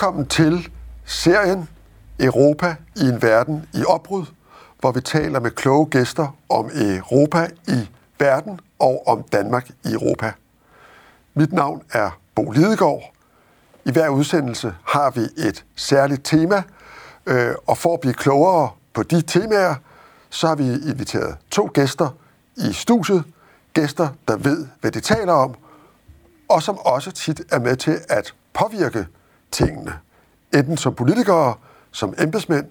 Velkommen til serien Europa i en verden i opbrud, hvor vi taler med kloge gæster om Europa i verden og om Danmark i Europa. Mit navn er Bo Lidegaard. I hver udsendelse har vi et særligt tema, øh, og for at blive klogere på de temaer, så har vi inviteret to gæster i studiet. Gæster, der ved, hvad de taler om, og som også tit er med til at påvirke tingene. Enten som politikere, som embedsmænd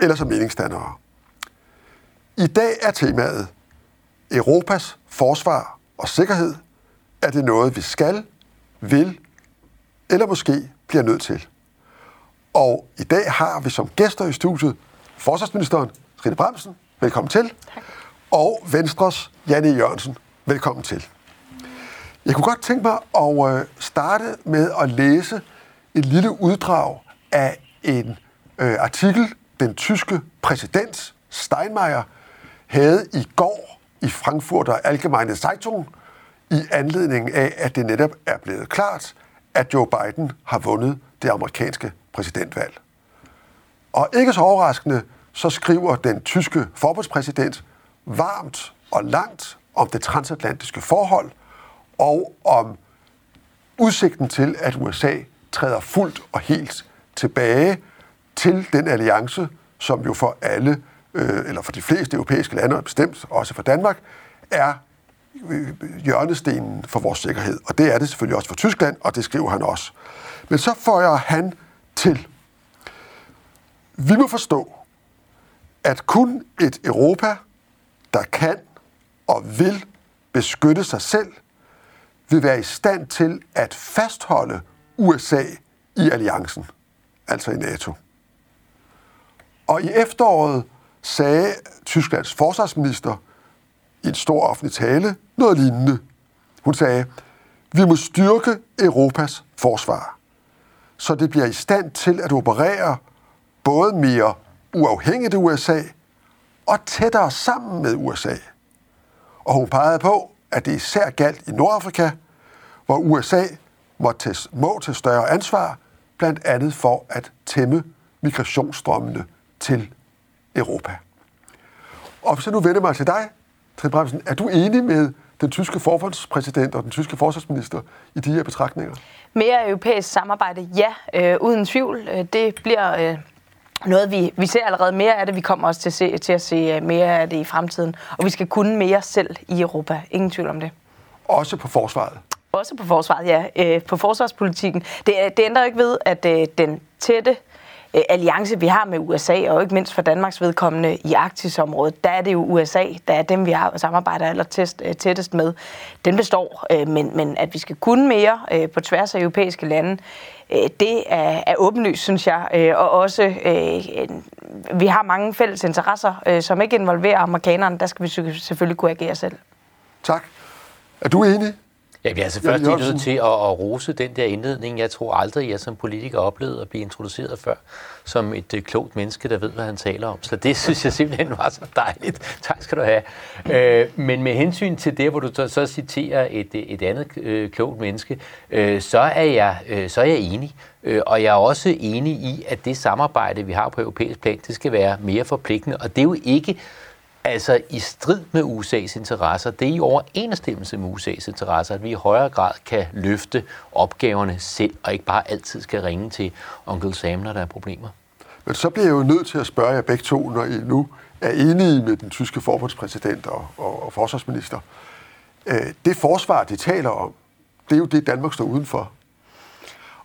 eller som meningsdannere. I dag er temaet Europas forsvar og sikkerhed. Er det noget, vi skal, vil eller måske bliver nødt til? Og i dag har vi som gæster i studiet forsvarsministeren Trine Bremsen. Velkommen til. Tak. Og Venstres Janne Jørgensen. Velkommen til. Jeg kunne godt tænke mig at øh, starte med at læse et lille uddrag af en øh, artikel, den tyske præsident Steinmeier havde i går i Frankfurter Allgemeine Zeitung i anledning af, at det netop er blevet klart, at Joe Biden har vundet det amerikanske præsidentvalg. Og ikke så overraskende, så skriver den tyske forbundspræsident varmt og langt om det transatlantiske forhold og om udsigten til, at USA træder fuldt og helt tilbage til den alliance, som jo for alle, øh, eller for de fleste europæiske lande, og bestemt også for Danmark, er øh, hjørnestenen for vores sikkerhed. Og det er det selvfølgelig også for Tyskland, og det skriver han også. Men så får han til. Vi må forstå, at kun et Europa, der kan og vil beskytte sig selv, vil være i stand til at fastholde USA i alliancen, altså i NATO. Og i efteråret sagde Tysklands forsvarsminister i en stor offentlig tale noget lignende. Hun sagde, vi må styrke Europas forsvar, så det bliver i stand til at operere både mere uafhængigt af USA og tættere sammen med USA. Og hun pegede på, at det især galt i Nordafrika, hvor USA må tage, må tage større ansvar, blandt andet for at tæmme migrationsstrømmene til Europa. Og hvis jeg nu vender mig til dig, Trine Bremsen, er du enig med den tyske forfaldspræsident og den tyske forsvarsminister i de her betragtninger? Mere europæisk samarbejde, ja, øh, uden tvivl. Øh, det bliver øh, noget, vi, vi ser allerede mere af det. Vi kommer også til at, se, til at se øh, mere af det i fremtiden. Og vi skal kunne mere selv i Europa. Ingen tvivl om det. Også på forsvaret? Også på forsvaret, ja. Øh, på forsvarspolitikken. Det, det ændrer ikke ved, at øh, den tætte øh, alliance, vi har med USA, og ikke mindst for Danmarks vedkommende i Arktisområdet, der er det jo USA, der er dem, vi har samarbejder aller tæst, øh, tættest med. Den består, øh, men, men at vi skal kunne mere øh, på tværs af europæiske lande, det er, er åbenlyst, synes jeg. Og også, vi har mange fælles interesser, som ikke involverer amerikanerne. Der skal vi selvfølgelig kunne agere selv. Tak. Er du enig? Ja, vi er altså først nødt til at, at rose den der indledning. Jeg tror aldrig, jeg som politiker oplevede at blive introduceret før som et uh, klogt menneske, der ved, hvad han taler om. Så det synes jeg simpelthen var så dejligt. Tak skal du have. Uh, men med hensyn til det, hvor du så, så citerer et, et andet uh, klogt menneske, uh, så, er jeg, uh, så er jeg enig. Uh, og jeg er også enig i, at det samarbejde, vi har på europæisk plan, det skal være mere forpligtende. Og det er jo ikke altså i strid med USA's interesser. Det er i overensstemmelse med USA's interesser, at vi i højere grad kan løfte opgaverne selv, og ikke bare altid skal ringe til onkel Sam, når der er problemer. Men så bliver jeg jo nødt til at spørge jer begge to, når I nu er enige med den tyske forbundspræsident og, og, og forsvarsminister. Øh, det forsvar, de taler om, det er jo det, Danmark står udenfor.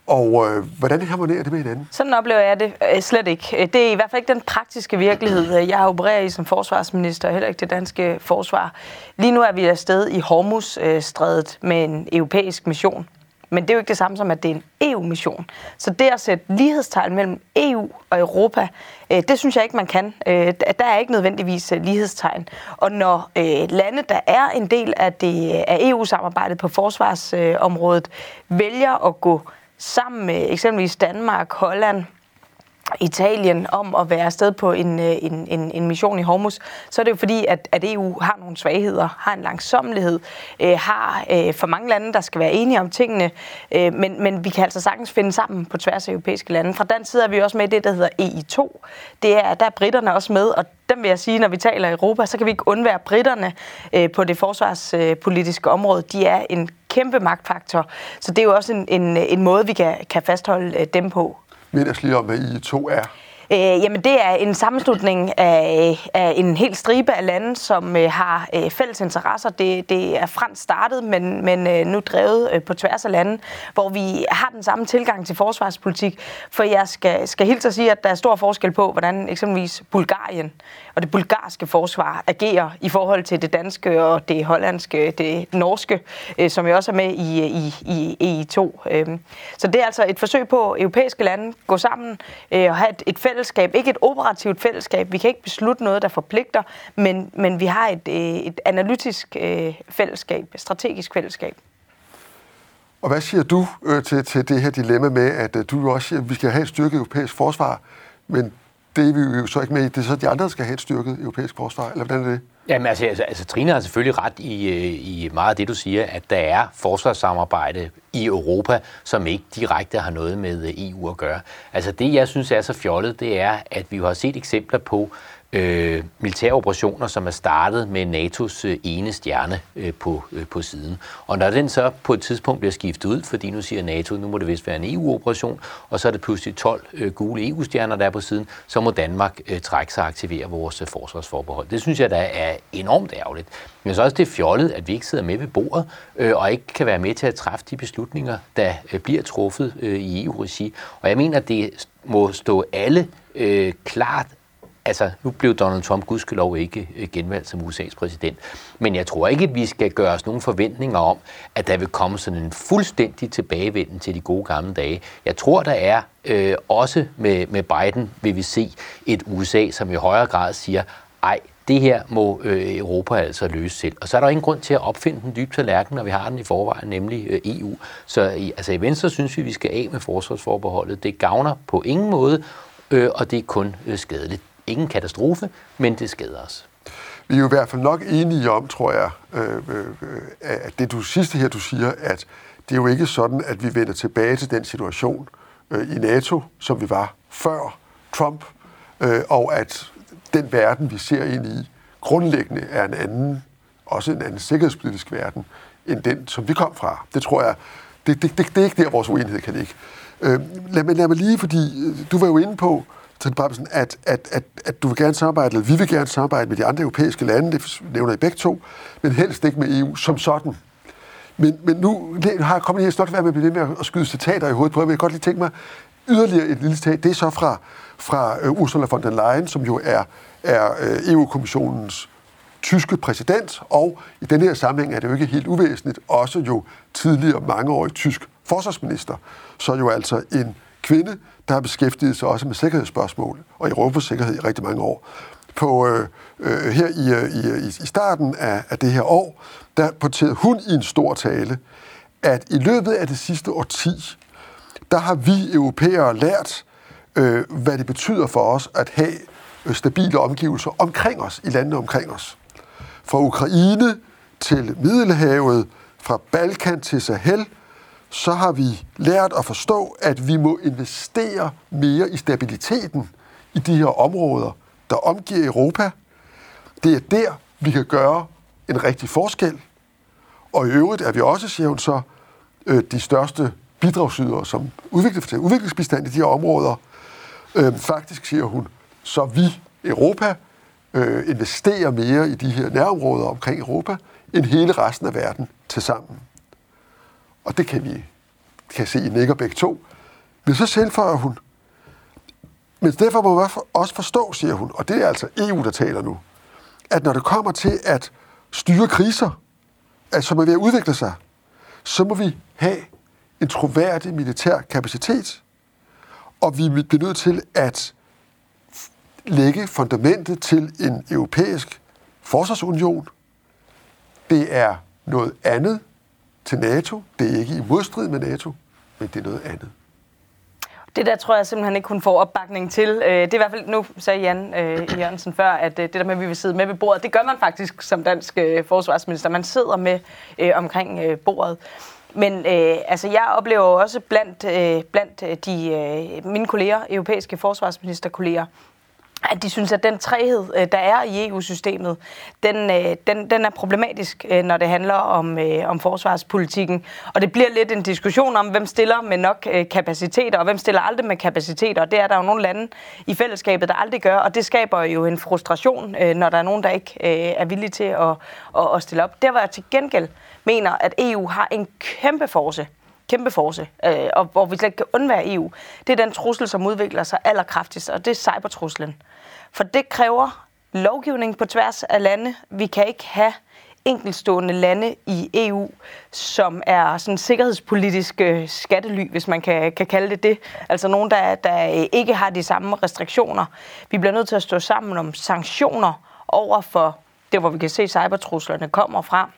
Og øh, hvordan harmonerer det med hinanden? Sådan oplever jeg det øh, slet ikke. Øh, det er i hvert fald ikke den praktiske virkelighed, øh, jeg opererer i som forsvarsminister, heller ikke det danske forsvar. Lige nu er vi afsted i Hormuz-strædet med en europæisk mission. Men det er jo ikke det samme som, at det er en EU-mission. Så det at sætte lighedstegn mellem EU og Europa, øh, det synes jeg ikke, man kan. Øh, der er ikke nødvendigvis øh, lighedstegn. Og når øh, lande, der er en del af, det, af EU-samarbejdet på forsvarsområdet, vælger at gå sammen med eksempelvis Danmark, Holland, Italien om at være afsted på en, øh, en, en, en mission i Hormuz, så er det jo fordi, at, at EU har nogle svagheder, har en langsommelighed, øh, har øh, for mange lande, der skal være enige om tingene, øh, men, men vi kan altså sagtens finde sammen på tværs af europæiske lande. Fra den side er vi også med i det, der hedder EI2. Det er, der er britterne også med, og dem vil jeg sige, når vi taler Europa, så kan vi ikke undvære britterne øh, på det forsvarspolitiske øh, område. De er en kæmpe magtfaktor, så det er jo også en, en, en måde, vi kan, kan fastholde øh, dem på. Mind os lige om, hvad I2 er. Øh, jamen, det er en sammenslutning af, af en hel stribe af lande, som øh, har øh, fælles interesser. Det, det er fransk startet, men, men øh, nu drevet øh, på tværs af lande, hvor vi har den samme tilgang til forsvarspolitik. For jeg skal, skal helt at sige, at der er stor forskel på, hvordan eksempelvis Bulgarien og det bulgarske forsvar agerer i forhold til det danske og det hollandske, det norske, øh, som jo også er med i, i, i EI2. Øh. Så det er altså et forsøg på europæiske lande gå sammen øh, og have et, et fællesskab. Ikke et operativt fællesskab. Vi kan ikke beslutte noget, der forpligter, men, men vi har et, øh, et analytisk øh, fællesskab, et strategisk fællesskab. Og hvad siger du øh, til, til det her dilemma med, at øh, du også siger, at vi skal have et styrket europæisk forsvar, men det er vi jo så ikke med i. Det er så de andre, der skal have et styrket europæisk forsvar, eller hvordan er det? Jamen altså, altså, altså Trine har selvfølgelig ret i, øh, i meget af det, du siger, at der er forsvarssamarbejde i Europa, som ikke direkte har noget med øh, EU at gøre. Altså det, jeg synes er så fjollet, det er, at vi har set eksempler på, øh, Øh, militære operationer, som er startet med NATO's øh, ene stjerne øh, på, øh, på siden. Og når den så på et tidspunkt bliver skiftet ud, fordi nu siger NATO, nu må det vist være en EU-operation, og så er det pludselig 12 øh, gule EU-stjerner, der er på siden, så må Danmark øh, trække sig og aktivere vores øh, forsvarsforbehold. Det synes jeg, der er enormt ærgerligt. Men så også det fjollet, at vi ikke sidder med ved bordet, øh, og ikke kan være med til at træffe de beslutninger, der øh, bliver truffet øh, i EU-regi. Og jeg mener, det må stå alle øh, klart, altså, nu blev Donald Trump gudskelov ikke øh, genvalgt som USA's præsident, men jeg tror ikke, at vi skal gøre os nogen forventninger om, at der vil komme sådan en fuldstændig tilbagevenden til de gode gamle dage. Jeg tror, der er øh, også med, med Biden, vil vi se et USA, som i højere grad siger, ej, det her må øh, Europa altså løse selv. Og så er der ingen grund til at opfinde den dybe tallerken, når vi har den i forvejen, nemlig øh, EU. Så i, altså i Venstre synes vi, at vi skal af med forsvarsforbeholdet. Det gavner på ingen måde, øh, og det er kun øh, skadeligt. Ingen katastrofe, men det skader os. Vi er jo i hvert fald nok enige om, tror jeg, øh, øh, øh, at det du sidste her, du siger, at det er jo ikke sådan, at vi vender tilbage til den situation øh, i NATO, som vi var før Trump, øh, og at den verden, vi ser ind i, grundlæggende er en anden, også en anden sikkerhedspolitisk verden, end den, som vi kom fra. Det tror jeg, det, det, det, det er ikke der, vores uenighed kan ligge. Øh, lad, mig, lad mig lige, fordi øh, du var jo inde på, Trine Bramsen, at, at, at, at du vil gerne samarbejde, eller vi vil gerne samarbejde med de andre europæiske lande, det nævner I begge to, men helst ikke med EU som sådan. Men, men nu har jeg kommet her, snart være med at blive med at skyde citater i hovedet på men jeg kan godt lige tænke mig yderligere et lille citat. Det er så fra, fra øh, Ursula von der Leyen, som jo er, er øh, EU-kommissionens tyske præsident, og i den her sammenhæng er det jo ikke helt uvæsentligt, også jo tidligere mangeårig tysk forsvarsminister, så jo altså en kvinde, der har beskæftiget sig også med sikkerhedsspørgsmål og Europas sikkerhed i rigtig mange år. På, øh, øh, her i, øh, øh, i, i starten af, af det her år, der porterede hun i en stor tale, at i løbet af det sidste årti, der har vi europæere lært, øh, hvad det betyder for os at have øh, stabile omgivelser omkring os, i landene omkring os. Fra Ukraine til Middelhavet, fra Balkan til Sahel, så har vi lært at forstå, at vi må investere mere i stabiliteten i de her områder, der omgiver Europa. Det er der, vi kan gøre en rigtig forskel. Og i øvrigt er vi også, siger hun så, øh, de største bidragsydere som udvikler, udviklingsbistand i de her områder. Øhm, faktisk, siger hun, så vi, Europa, øh, investerer mere i de her nærområder omkring Europa, end hele resten af verden til sammen. Og det kan vi kan se i nikker begge to. Men så selvfører hun, men derfor må man også forstå, siger hun, og det er altså EU, der taler nu, at når det kommer til at styre kriser, altså som er ved at udvikle sig, så må vi have en troværdig militær kapacitet, og vi bliver nødt til at lægge fundamentet til en europæisk forsvarsunion. Det er noget andet til NATO. Det er ikke i modstrid med NATO, men det er noget andet. Det der tror jeg simpelthen ikke, hun får opbakning til. Øh, det er i hvert fald, nu sagde Jan øh, Jørgensen før, at øh, det der med, at vi vil sidde med ved bordet, det gør man faktisk som dansk øh, forsvarsminister. Man sidder med øh, omkring øh, bordet. Men øh, altså, jeg oplever også blandt, øh, blandt øh, de, øh, mine kolleger, europæiske forsvarsministerkolleger, at de synes, at den træhed, øh, der er i EU-systemet, den, øh, den, den er problematisk, øh, når det handler om, om forsvarspolitikken. Og det bliver lidt en diskussion om, hvem stiller med nok kapaciteter, og hvem stiller aldrig med kapaciteter. Og det er der jo nogle lande i fællesskabet, der aldrig gør, og det skaber jo en frustration, når der er nogen, der ikke er villige til at, at, at stille op. Der var jeg til gengæld mener, at EU har en kæmpe force kæmpe force, øh, og hvor vi slet ikke kan undvære EU, det er den trussel, som udvikler sig allerkraftigst, og det er cybertruslen. For det kræver lovgivning på tværs af lande. Vi kan ikke have enkelstående lande i EU, som er sådan sikkerhedspolitiske skattely, hvis man kan, kan kalde det det. Altså nogen, der, der ikke har de samme restriktioner. Vi bliver nødt til at stå sammen om sanktioner over for det, hvor vi kan se, at cybertruslerne kommer fra.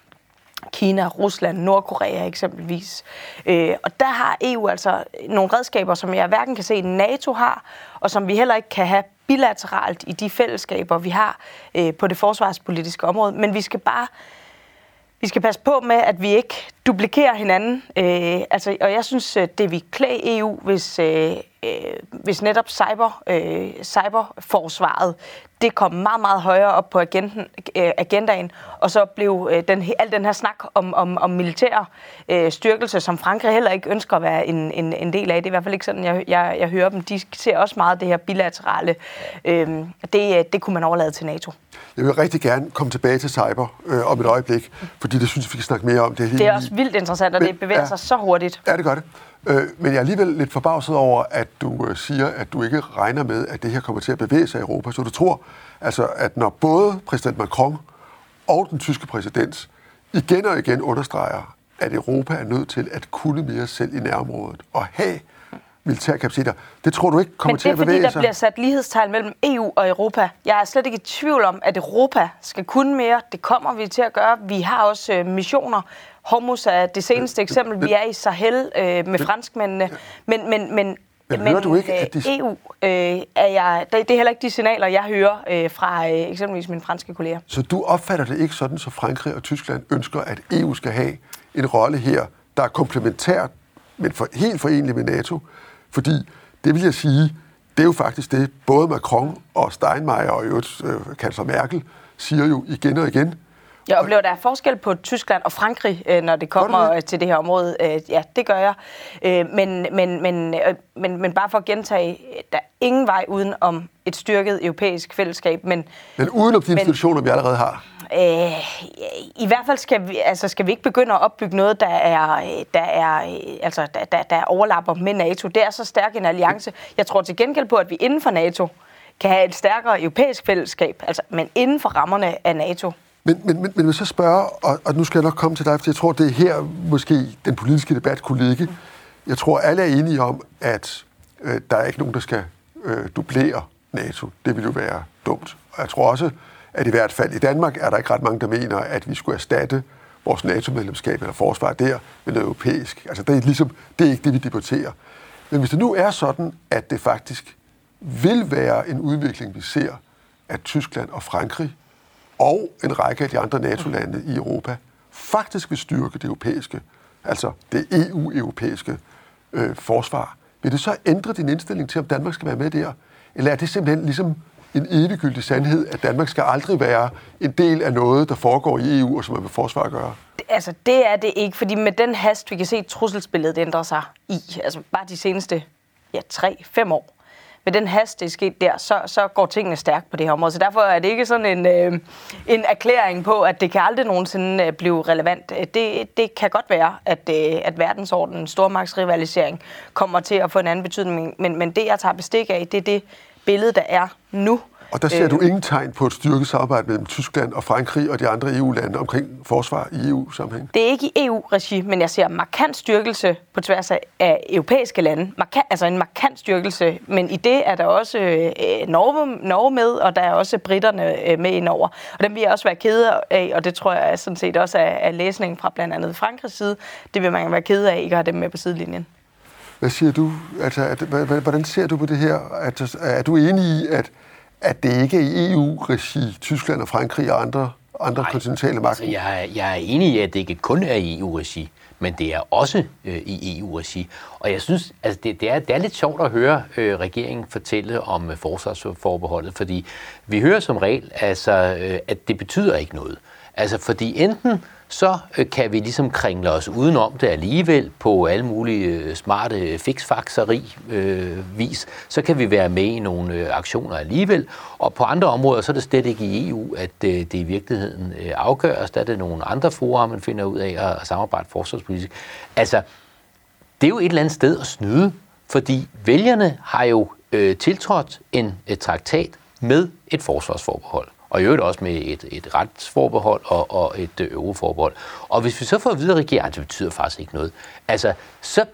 Kina, Rusland, Nordkorea eksempelvis. Øh, og der har EU altså nogle redskaber, som jeg hverken kan se, NATO har, og som vi heller ikke kan have bilateralt i de fællesskaber, vi har øh, på det forsvarspolitiske område. Men vi skal bare vi skal passe på med, at vi ikke duplikerer hinanden. Øh, altså, og jeg synes, øh, det vi klæde EU, hvis, øh, øh, hvis netop cyber, øh, cyberforsvaret det kom meget, meget højere op på agenten, øh, agendaen, og så blev øh, den, al den her snak om, om, om militær øh, styrkelse, som Frankrig heller ikke ønsker at være en, en, en del af. Det er i hvert fald ikke sådan, jeg, jeg, jeg hører dem. De ser også meget det her bilaterale. Øh, det, det kunne man overlade til NATO. Jeg vil rigtig gerne komme tilbage til cyber øh, om et øjeblik, fordi det synes jeg, vi kan snakke mere om. Det, det er også vildt interessant, og Men, det bevæger ja, sig så hurtigt. Ja, det gør det. Øh, men jeg er alligevel lidt forbavset over, at du øh, siger, at du ikke regner med, at det her kommer til at bevæge sig i Europa. Så du tror, altså, at når både præsident Macron og den tyske præsident igen og igen understreger, at Europa er nødt til at kunne mere selv i nærområdet og have militære kapaciteter. Det tror du ikke kommer til at bevæge sig? Men det er fordi, der bliver sat lighedstegn mellem EU og Europa. Jeg er slet ikke i tvivl om, at Europa skal kunne mere. Det kommer vi til at gøre. Vi har også øh, missioner. Hormuz er det seneste eksempel. Vi er i Sahel øh, med franskmændene. Men, men, men men, men du ikke, at de... EU øh, er jeg, det, det er heller ikke de signaler, jeg hører øh, fra øh, eksempelvis mine franske kolleger. Så du opfatter det ikke sådan, så Frankrig og Tyskland ønsker, at EU skal have en rolle her, der er komplementært, men for, helt forenlig med NATO, fordi det vil jeg sige, det er jo faktisk det, både Macron og Steinmeier og øvrigt øh, kansler Merkel siger jo igen og igen. Jeg oplever, der er forskel på Tyskland og Frankrig, øh, når det kommer det? til det her område. Øh, ja, det gør jeg. Øh, men, men, men, men, men bare for at gentage, der er ingen vej uden om et styrket europæisk fællesskab. Men, men uden om de institutioner, men, vi allerede har? Øh, I hvert fald skal vi, altså skal vi ikke begynde at opbygge noget, der er, der er, altså, der, der, der overlapper med NATO. Det er så stærk en alliance. Jeg tror til gengæld på, at vi inden for NATO kan have et stærkere europæisk fællesskab, altså, men inden for rammerne af NATO. Men, men, men, men hvis jeg spørger, og, og nu skal jeg nok komme til dig, for jeg tror, det er her måske den politiske debat kunne ligge. Jeg tror, alle er enige om, at øh, der er ikke nogen, der skal øh, dublere NATO. Det vil jo være dumt. Og jeg tror også, at i hvert fald i Danmark er der ikke ret mange, der mener, at vi skulle erstatte vores NATO-medlemskab eller forsvar der med noget europæisk. Altså det er, ligesom, det er ikke det, vi debatterer. Men hvis det nu er sådan, at det faktisk vil være en udvikling, vi ser, at Tyskland og Frankrig og en række af de andre NATO-lande i Europa faktisk vil styrke det europæiske, altså det EU-europæiske øh, forsvar, vil det så ændre din indstilling til, om Danmark skal være med der? Eller er det simpelthen ligesom en eviggyldig sandhed, at Danmark skal aldrig være en del af noget, der foregår i EU, og som man med forsvar at gøre? Altså, det er det ikke, fordi med den hast, vi kan se, at trusselsbilledet ændrer sig i, altså bare de seneste ja, 3-5 år, med den hast, det er sket der, så, så går tingene stærkt på det her område. Så derfor er det ikke sådan en, øh, en erklæring på, at det kan aldrig nogensinde øh, blive relevant. Det, det kan godt være, at, øh, at verdensordenen, stormagtsrivalisering, kommer til at få en anden betydning. Men, men det, jeg tager bestik af, det er det billede, der er nu. Og der ser øh, du ingen tegn på et styrket samarbejde mellem Tyskland og Frankrig og de andre EU-lande omkring forsvar i EU-sammenhæng? Det er ikke i EU-regi, men jeg ser markant styrkelse på tværs af europæiske lande. Markant, altså en markant styrkelse, men i det er der også øh, Norge, Norge med, og der er også britterne øh, med indover. Og dem vil jeg også være ked af, og det tror jeg sådan set også er, er læsningen fra blandt andet Frankrigs side. Det vil man være ked af ikke at have dem med på sidelinjen. Hvad siger du? Altså, at, hvordan ser du på det her? At, er du enig i, at, at det ikke er i EU-regi, Tyskland og Frankrig og andre, andre Nej, kontinentale magter? Altså, jeg, jeg er enig i, at det ikke kun er i EU-regi men det er også øh, i EU-regi. Og jeg synes, altså det, det, er, det er lidt sjovt at høre øh, regeringen fortælle om øh, forsvarsforbeholdet, fordi vi hører som regel, altså, øh, at det betyder ikke noget. Altså fordi enten så øh, kan vi ligesom kringle os udenom det alligevel på alle mulige øh, smarte øh, fiksfakseri øh, vis. Så kan vi være med i nogle øh, aktioner alligevel. Og på andre områder, så er det slet ikke i EU, at øh, det i virkeligheden øh, afgøres. Der er det nogle andre fora, man finder ud af at, at samarbejde forsvarspolitisk. Altså, det er jo et eller andet sted at snyde, fordi vælgerne har jo øh, tiltrådt en et traktat med et forsvarsforbehold og i øvrigt også med et, et retsforbehold og, og et øh, euroforbehold. Og hvis vi så får at vide, at regeringen, det betyder faktisk ikke noget, altså, så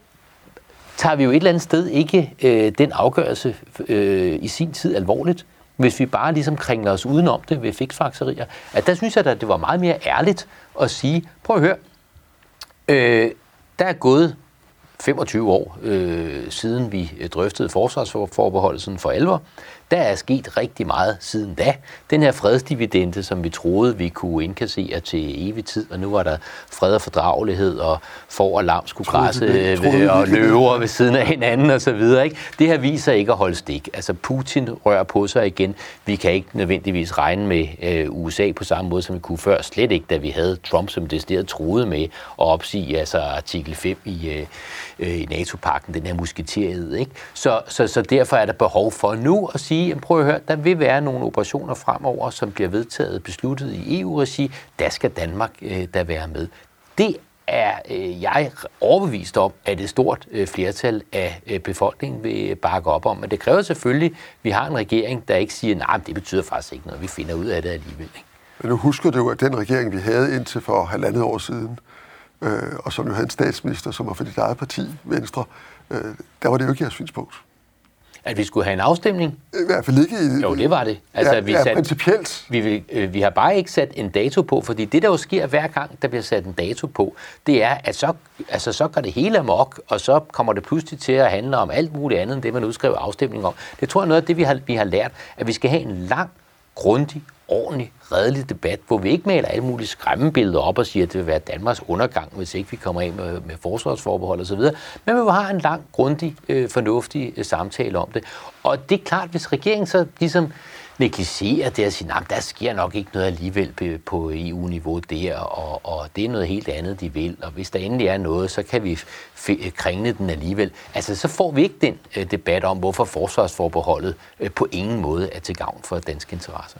tager vi jo et eller andet sted ikke øh, den afgørelse øh, i sin tid alvorligt, hvis vi bare ligesom kringler os udenom det ved fiksfakserier. At der synes jeg, at det var meget mere ærligt at sige, prøv at høre, øh, der er gået 25 år øh, siden vi øh, drøftede forsvarsforbeholdelsen for alvor. Der er sket rigtig meget siden da. Den her fredsdividende, som vi troede, vi kunne indkassere til evig tid, og nu var der fred og fordragelighed, og for og lam skulle græsse øh, og løver ved siden af hinanden og så videre. Ikke? Det her viser ikke at holde stik. Altså Putin rører på sig igen. Vi kan ikke nødvendigvis regne med øh, USA på samme måde, som vi kunne før. Slet ikke, da vi havde Trump, som decideret troede med at opsige altså artikel 5 i, øh, øh, i NATO-pakken, den her musketeriet. Ikke? Så, så, så derfor er der behov for nu at sige, sige, prøv at høre, der vil være nogle operationer fremover, som bliver vedtaget besluttet i EU-regi. Der skal Danmark øh, da være med. Det er øh, jeg overbevist om, at et stort øh, flertal af øh, befolkningen vil bakke op om. Men det kræver selvfølgelig, at vi har en regering, der ikke siger, nej, det betyder faktisk ikke noget, vi finder ud af det alligevel. Ikke? Men nu husker du, at den regering, vi havde indtil for halvandet år siden, øh, og som jo havde en statsminister, som var for dit eget parti, Venstre, øh, der var det jo ikke jeres synspunkt. At vi skulle have en afstemning? I hvert fald ikke i... Jo, det var det. Altså, ja, vi, ja, principielt. Vi, vi, øh, vi har bare ikke sat en dato på, fordi det, der jo sker hver gang, der bliver sat en dato på, det er, at så, altså, så går det hele amok, og så kommer det pludselig til at handle om alt muligt andet, end det, man udskriver afstemning om. Det tror jeg er noget af det, vi har, vi har lært, at vi skal have en lang, grundig ordentlig, redelig debat, hvor vi ikke maler alle mulige skræmmebilleder op og siger, at det vil være Danmarks undergang, hvis ikke vi kommer ind med, med forsvarsforbehold osv., men vi har en lang, grundig, øh, fornuftig øh, samtale om det. Og det er klart, hvis regeringen så ligesom negligerer det og siger, at der sker nok ikke noget alligevel på EU-niveau der, og, og det er noget helt andet, de vil, og hvis der endelig er noget, så kan vi kringle den alligevel. Altså, så får vi ikke den øh, debat om, hvorfor forsvarsforbeholdet øh, på ingen måde er til gavn for danske interesser.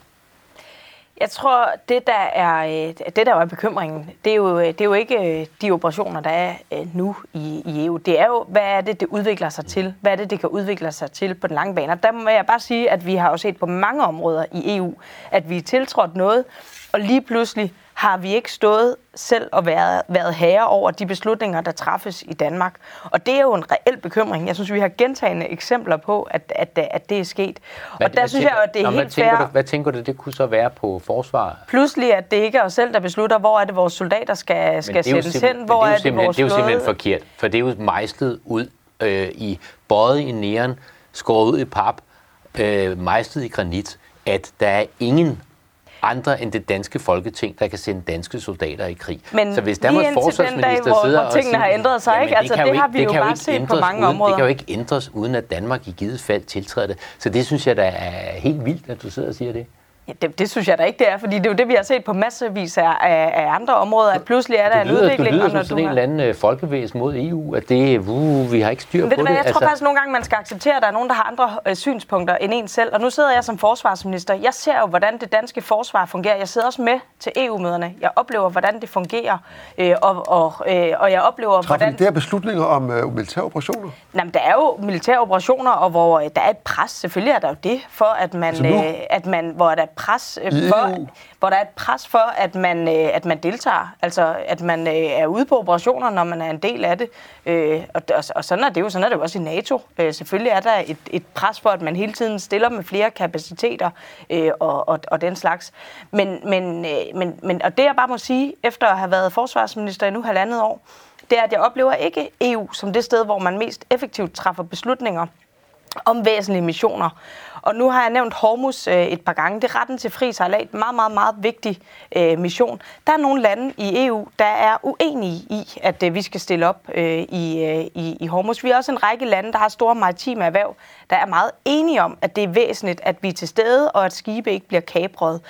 Jeg tror, det der er, øh, det der er bekymringen, det er, jo, øh, det er jo ikke øh, de operationer, der er nu i, i EU. Det er jo, hvad er det, det udvikler sig til? Hvad er det, det kan udvikle sig til på den lange bane? Og der må jeg bare sige, at vi har jo set på mange områder i EU, at vi er tiltrådt noget, og lige pludselig har vi ikke stået selv og været, været herre over de beslutninger, der træffes i Danmark. Og det er jo en reel bekymring. Jeg synes, vi har gentagende eksempler på, at, at, at det er sket. Hvad, og der synes tænker, jeg, at det er helt hvad tænker fair. Du, hvad tænker du, det kunne så være på forsvar? Pludselig, at det ikke er os selv, der beslutter, hvor er det, vores soldater skal, skal sættes hen, hvor det er, er det, vores Det er jo simpelthen forkert, for det er jo mejslet ud øh, i bøjet i næren, skåret ud i pap, øh, mejslet i granit, at der er ingen andre end det danske folketing, der kan sende danske soldater i krig. Men så hvis Danmarks forsvarsminister den dag, hvor, sidder hvor tingene og siger, har ændret sig, ikke? Altså, det, det har vi jo bare set på mange uden, områder. Det kan jo ikke ændres, uden at Danmark i givet fald tiltræder det. Så det synes jeg, der er helt vildt, at du sidder og siger det. Ja, det, det synes jeg da ikke, det er, fordi det er jo det, vi har set på massevis af, af, af andre områder, at pludselig er der lyder, en udvikling. Det lyder som sådan en eller anden øh, folkevæsen mod EU, at det, uh, vi har ikke styr på det. Jeg altså... tror faktisk nogle gange, man skal acceptere, at der er nogen, der har andre øh, synspunkter end en selv. Og nu sidder jeg som forsvarsminister. Jeg ser jo, hvordan det danske forsvar fungerer. Jeg sidder også med til EU-møderne. Jeg oplever, hvordan det fungerer, øh, og, og, øh, og jeg oplever, Træffer hvordan... det er beslutninger om øh, militære operationer? Jamen, der er jo militære operationer, og hvor øh, der er et pres. Selvfølgelig er der jo det, for at man, altså øh, at man hvor der er pres øh, for, hvor der er et pres for, at man, øh, at man deltager. Altså, at man øh, er ude på operationer, når man er en del af det. Øh, og, og, og sådan er det jo. Sådan er det jo også i NATO. Øh, selvfølgelig er der et, et pres for, at man hele tiden stiller med flere kapaciteter øh, og, og, og den slags. Men, men, øh, men, men, og det jeg bare må sige, efter at have været forsvarsminister i nu halvandet år, det er, at jeg oplever ikke EU som det sted, hvor man mest effektivt træffer beslutninger om væsentlige missioner. Og nu har jeg nævnt Hormus øh, et par gange. Det er retten til fri sejlat. Meget, meget, meget vigtig øh, mission. Der er nogle lande i EU, der er uenige i, at øh, vi skal stille op øh, i, øh, i, i Hormus. Vi er også en række lande, der har store maritime erhverv, der er meget enige om, at det er væsentligt, at vi er til stede, og at skibe ikke bliver kapret.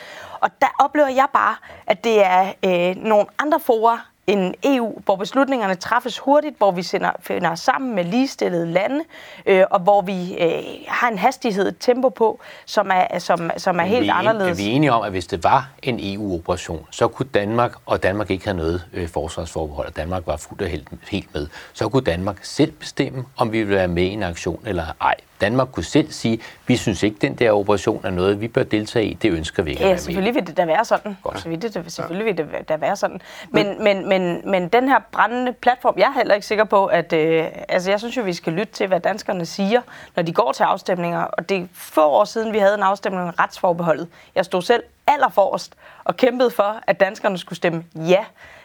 Og der oplever jeg bare, at det er øh, nogle andre forer, en EU, hvor beslutningerne træffes hurtigt, hvor vi sender, finder sammen med ligestillede lande, øh, og hvor vi øh, har en hastighed, et tempo på, som er, som, som er helt vi er, anderledes. Er vi enige om, at hvis det var en EU-operation, så kunne Danmark, og Danmark ikke havde noget øh, forsvarsforbehold, og Danmark var fuldt og helt, helt med, så kunne Danmark selv bestemme, om vi ville være med i en aktion eller ej. Danmark kunne selv sige, vi synes ikke, den der operation er noget, vi bør deltage i. Det ønsker vi ikke ja, at være selvfølgelig vil det da være sådan. Godt. Selvfølgelig, det, selvfølgelig vil det da være sådan. Men, men, men, men den her brændende platform, jeg er heller ikke sikker på, at... Øh, altså, jeg synes jo, vi skal lytte til, hvad danskerne siger, når de går til afstemninger. Og det er få år siden, vi havde en afstemning om retsforbeholdet. Jeg stod selv allerforrest og kæmpede for, at danskerne skulle stemme ja.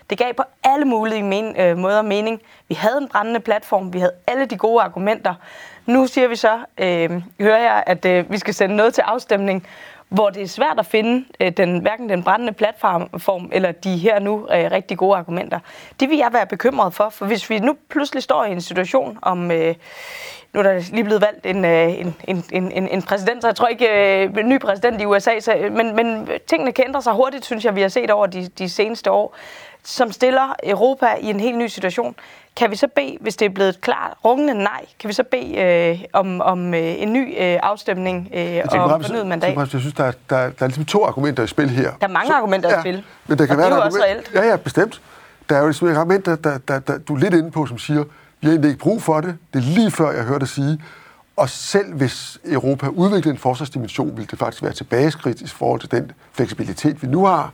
Det gav på alle mulige men, øh, måder mening. Vi havde en brændende platform, vi havde alle de gode argumenter. Nu siger vi så, øh, hører jeg, at øh, vi skal sende noget til afstemning, hvor det er svært at finde øh, den, hverken den brændende platform eller de her nu øh, rigtig gode argumenter. Det vil jeg være bekymret for, for hvis vi nu pludselig står i en situation om... Øh, nu er der lige blevet valgt en, øh, en, en, en, en præsident, så jeg tror ikke øh, en ny præsident i USA, så, øh, men, men tingene kan ændre sig hurtigt, synes jeg, vi har set over de, de seneste år, som stiller Europa i en helt ny situation. Kan vi så bede, hvis det er blevet et klart rungende nej, kan vi så bede øh, om, om øh, en ny øh, afstemning øh, og fornyet mandat? Jeg synes, der er, der, er, der er ligesom to argumenter i spil her. Der er mange så, argumenter ja, i spil, men der kan og være det er jo også reelt. Ja, ja, bestemt. Der er jo ligesom et argument, der, der, der, der, du er lidt inde på, som siger, vi har egentlig ikke brug for det. Det er lige før, jeg hørte dig sige, og selv hvis Europa udviklede en forsvarsdimension, ville det faktisk være tilbageskridt i forhold til den fleksibilitet, vi nu har.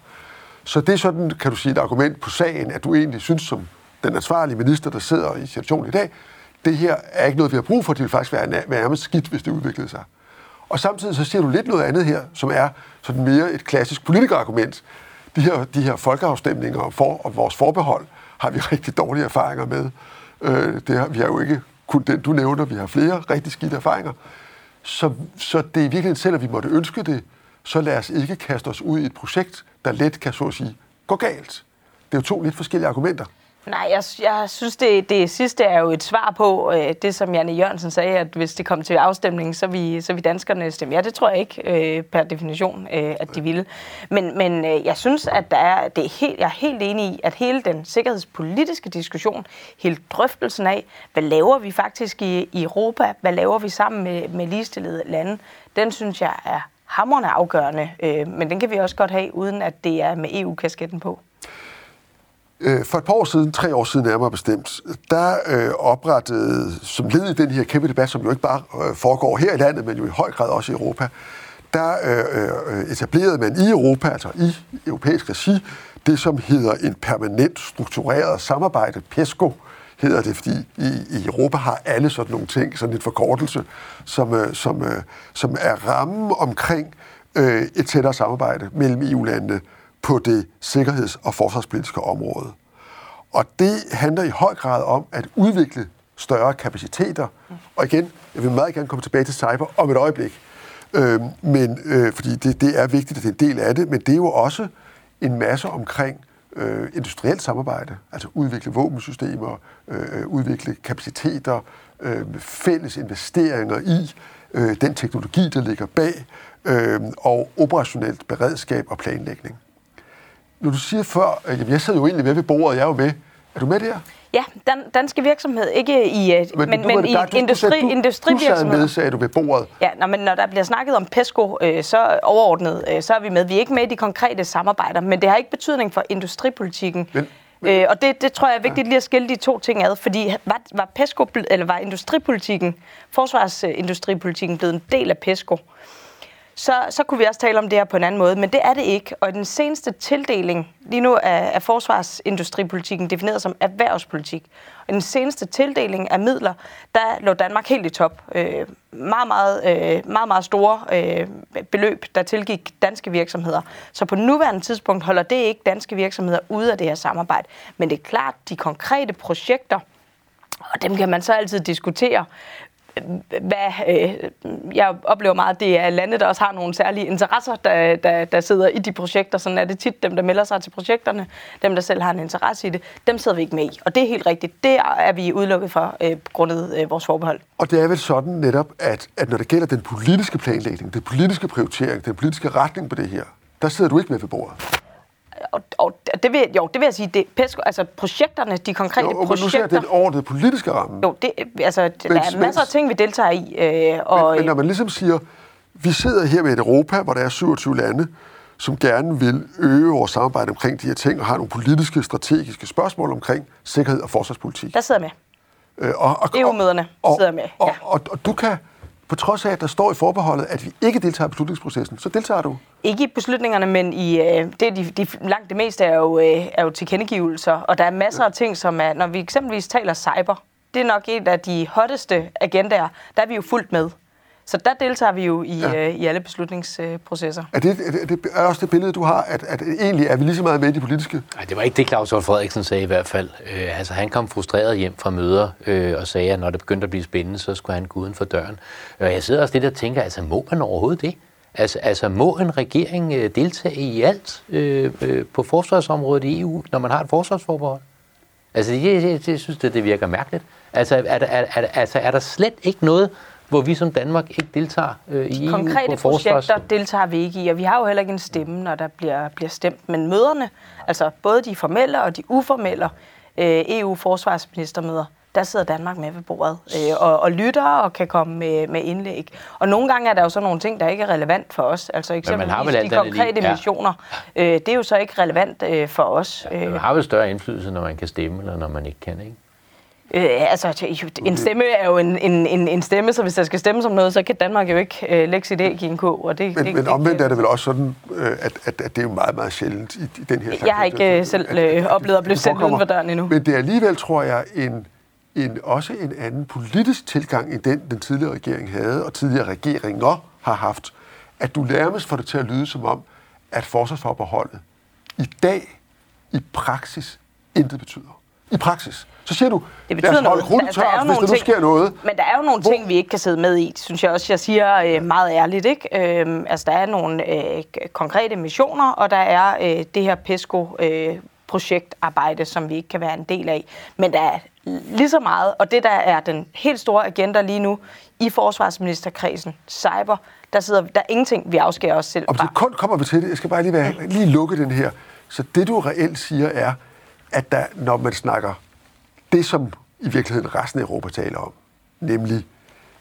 Så det er sådan, kan du sige, et argument på sagen, at du egentlig synes, som den ansvarlige minister, der sidder i situationen i dag, det her er ikke noget, vi har brug for. Det vil faktisk være nærmest skidt, hvis det udviklede sig. Og samtidig så siger du lidt noget andet her, som er sådan mere et klassisk politikerargument. De her, de her folkeafstemninger for, og vores forbehold har vi rigtig dårlige erfaringer med. Øh, det har, vi har jo ikke kun den, du nævner, vi har flere rigtig skidte erfaringer. Så, så det er virkelig selv, at vi måtte ønske det, så lad os ikke kaste os ud i et projekt, der let kan, så at sige, gå galt. Det er jo to lidt forskellige argumenter. Nej, jeg, jeg synes, det, det sidste er jo et svar på øh, det, som Janne Jørgensen sagde, at hvis det kom til afstemning, så vi, så vi danskerne stemme. Ja, det tror jeg ikke øh, per definition, øh, at de ville. Men, men øh, jeg synes, at der er, det er helt, jeg er helt enig i, at hele den sikkerhedspolitiske diskussion, hele drøftelsen af, hvad laver vi faktisk i, i Europa, hvad laver vi sammen med, med ligestillede lande, den synes jeg er hammerne afgørende. Øh, men den kan vi også godt have, uden at det er med EU-kasketten på. Øh, for et par år siden, tre år siden nærmere bestemt, der øh, oprettede, som led i den her kæmpe debat, som jo ikke bare øh, foregår her i landet, men jo i høj grad også i Europa, der øh, øh etablerede man i Europa, altså i europæisk regi, det som hedder en permanent struktureret samarbejde, PESCO hedder det, fordi i, i Europa har alle sådan nogle ting, sådan et forkortelse, som, øh, som, øh, som er rammen omkring øh, et tættere samarbejde mellem EU-landene, på det sikkerheds- og forsvarspolitiske område. Og det handler i høj grad om at udvikle større kapaciteter. Og igen, jeg vil meget gerne komme tilbage til cyber om et øjeblik. Øh, men, øh, fordi det, det er vigtigt, at det er en del af det, men det er jo også en masse omkring øh, industrielt samarbejde, altså udvikle våbensystemer, øh, udvikle kapaciteter, øh, fælles investeringer i øh, den teknologi, der ligger bag, øh, og operationelt beredskab og planlægning når du siger før, øh, at jeg sad jo egentlig med ved bordet, jeg er jo med. Er du med der? Ja, dan, danske virksomhed, ikke i, øh, men, men, men i der, industri, du, industrivirksomhed. Du med, sagde du ved bordet. Ja, når, men når der bliver snakket om PESCO, øh, så overordnet, øh, så er vi med. Vi er ikke med i de konkrete samarbejder, men det har ikke betydning for industripolitikken. Men, men, øh, og det, det tror jeg er vigtigt lige at skille de to ting ad, fordi var, var PESCO, eller var industripolitikken, forsvarsindustripolitikken blevet en del af PESCO, så, så kunne vi også tale om det her på en anden måde, men det er det ikke. Og i den seneste tildeling, lige nu er, er forsvarsindustripolitikken defineret som erhvervspolitik. Og i den seneste tildeling af midler, der lå Danmark helt i top. Øh, meget, meget, øh, meget, meget store øh, beløb, der tilgik danske virksomheder. Så på nuværende tidspunkt holder det ikke danske virksomheder ude af det her samarbejde. Men det er klart, de konkrete projekter, og dem kan man så altid diskutere hvad, øh, jeg oplever meget, at det er lande, der også har nogle særlige interesser, der, der, der sidder i de projekter. Sådan er det tit dem, der melder sig til projekterne, dem, der selv har en interesse i det, dem sidder vi ikke med i. Og det er helt rigtigt. Det er vi udelukket for øh, grundet øh, vores forbehold. Og det er vel sådan netop, at, at når det gælder den politiske planlægning, den politiske prioritering, den politiske retning på det her, der sidder du ikke med ved bordet og, og det vil, jo, det vil jeg sige, det, PESCO, altså projekterne, de konkrete jo, projekter... Jo, men nu ser den politiske ramme. Jo, det, altså, men, der er masser af ting, vi deltager i. Øh, og, men, men når man ligesom siger, vi sidder her med et Europa, hvor der er 27 lande, som gerne vil øge vores samarbejde omkring de her ting, og har nogle politiske, strategiske spørgsmål omkring sikkerhed og forsvarspolitik. Der sidder jeg med. Øh, og, og, EU-møderne sidder jeg med, ja. Og, og, og du kan på trods af, at der står i forbeholdet, at vi ikke deltager i beslutningsprocessen, så deltager du? Ikke i beslutningerne, men i, øh, det de, de, langt det meste er jo, øh, er jo tilkendegivelser, og der er masser af ting, som er, når vi eksempelvis taler cyber, det er nok et af de hotteste agendaer, der er vi jo fuldt med. Så der deltager vi jo i, ja. øh, i alle beslutningsprocesser. Er det, er, det, er også det billede, du har, at, at egentlig er vi lige så meget med i de politiske? Nej, det var ikke det, Claus Holm Frederiksen sagde i hvert fald. Øh, altså, han kom frustreret hjem fra møder øh, og sagde, at når det begyndte at blive spændende, så skulle han gå uden for døren. Og jeg sidder også lidt og tænker, altså, må man overhovedet det? Altså, altså må en regering øh, deltage i alt øh, øh, på forsvarsområdet i EU, når man har et forsvarsforbehold? Altså, det, jeg, jeg, jeg synes, det, det virker mærkeligt. Altså, er, er, er, er, altså, er der slet ikke noget hvor vi som Danmark ikke deltager øh, i EU Konkrete på forsvars... projekter deltager vi ikke i, og vi har jo heller ikke en stemme, når der bliver, bliver stemt. Men møderne, altså både de formelle og de uformelle øh, EU-forsvarsministermøder, der sidder Danmark med ved bordet øh, og, og lytter og kan komme med, med indlæg. Og nogle gange er der jo så nogle ting, der ikke er relevant for os. Altså eksempelvis de konkrete lige. missioner. Ja. Øh, det er jo så ikke relevant øh, for os. Ja, man har vel større indflydelse, når man kan stemme, eller når man ikke kan, ikke? Øh, altså, en stemme er jo en, en, en, en stemme, så hvis der skal stemme om noget, så kan Danmark jo ikke øh, lægge sit æg i en ko. Og det, men, det, men omvendt er det vel også sådan, øh, at, at, at det er jo meget, meget sjældent i, i den her Jeg har ikke øh, selv øh, oplevet at blive sendt uden for døren endnu. Men det er alligevel, tror jeg, en, en, også en anden politisk tilgang, end den, den tidligere regering havde, og tidligere regeringer har haft, at du nærmest får det til at lyde som om, at forsvarsforbeholdet i dag i praksis intet betyder. I praksis. Så siger du, det betyder lad os holde der, der er hvis der nu ting, sker noget. Men der er jo nogle Hvor... ting, vi ikke kan sidde med i, synes jeg også, jeg siger øh, meget ærligt. Ikke? Øh, altså, der er nogle øh, konkrete missioner, og der er øh, det her PESCO øh, projektarbejde, som vi ikke kan være en del af. Men der er lige så meget, og det der er den helt store agenda lige nu i forsvarsministerkredsen, cyber, der sidder der er ingenting, vi afskærer os selv fra. Og det kun kommer vi til det. Jeg skal bare lige, være, lige lukke den her. Så det du reelt siger er, at der, når man snakker det, som i virkeligheden resten af Europa taler om, nemlig,